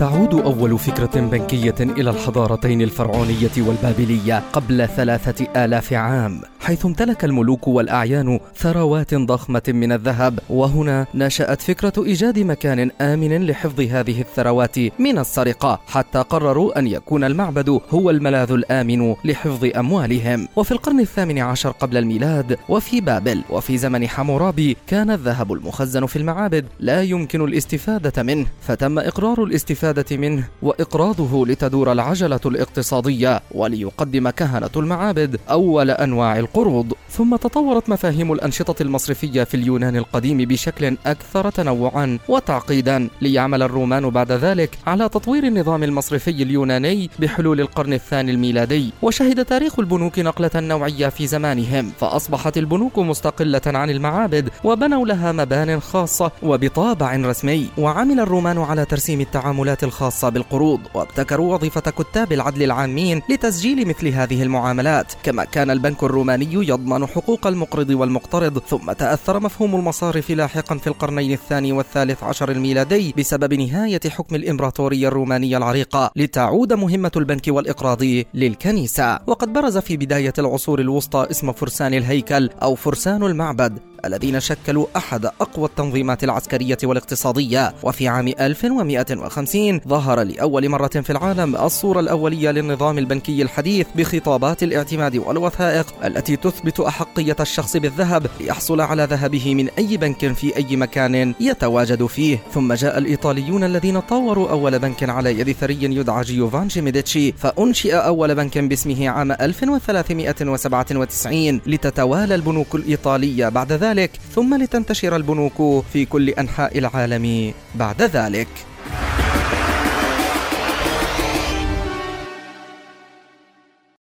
تعود أول فكرة بنكية إلى الحضارتين الفرعونية والبابلية قبل ثلاثة آلاف عام حيث امتلك الملوك والأعيان ثروات ضخمة من الذهب وهنا نشأت فكرة إيجاد مكان آمن لحفظ هذه الثروات من السرقة حتى قرروا أن يكون المعبد هو الملاذ الآمن لحفظ أموالهم. وفي القرن الثامن عشر قبل الميلاد وفي بابل وفي زمن حمورابي كان الذهب المخزن في المعابد لا يمكن الاستفادة منه فتم إقرار الاستفادة منه وإقراضه لتدور العجلة الاقتصادية وليقدم كهنة المعابد أول أنواع القروض. ثم تطورت مفاهيم الأنشطة المصرفية في اليونان القديم بشكل أكثر تنوعا وتعقيدا ليعمل الرومان بعد ذلك على تطوير النظام المصرفي اليوناني بحلول القرن الثاني الميلادي. وشهد تاريخ البنوك نقلة نوعية في زمانهم فأصبحت البنوك مستقلة عن المعابد وبنوا لها مبان خاصة وبطابع رسمي. وعمل الرومان على ترسيم التعاملات الخاصة بالقروض وابتكروا وظيفة كتاب العدل العامين لتسجيل مثل هذه المعاملات. كما كان البنك الروماني يضمن حقوق المقرض والمقترض ثم تأثر مفهوم المصارف لاحقا في القرنين الثاني والثالث عشر الميلادي بسبب نهاية حكم الإمبراطورية الرومانية العريقة. لتعود مهمة البنك والإقراض للكنيسة. وقد برز في بداية العصور الوسطى اسم فرسان الهيكل أو فرسان المعبد. الذين شكلوا أحد أقوى التنظيمات العسكرية والاقتصادية. وفي عام 1150 ظهر لأول مرة في العالم الصورة الأولية للنظام البنكي الحديث بخطابات الاعتماد والوثائق التي تثبت أحقية الشخص بالذهب ليحصل على ذهبه من أي بنك في أي مكان يتواجد فيه. ثم جاء الإيطاليون الذين طوروا أول بنك على يد ثري يدعى جيوفانجي ميديتشي فأنشئ أول بنك باسمه عام 1397 لتتوالى البنوك الإيطالية بعد ذلك. ذلك ثم لتنتشر البنوك في كل أنحاء العالم بعد ذلك.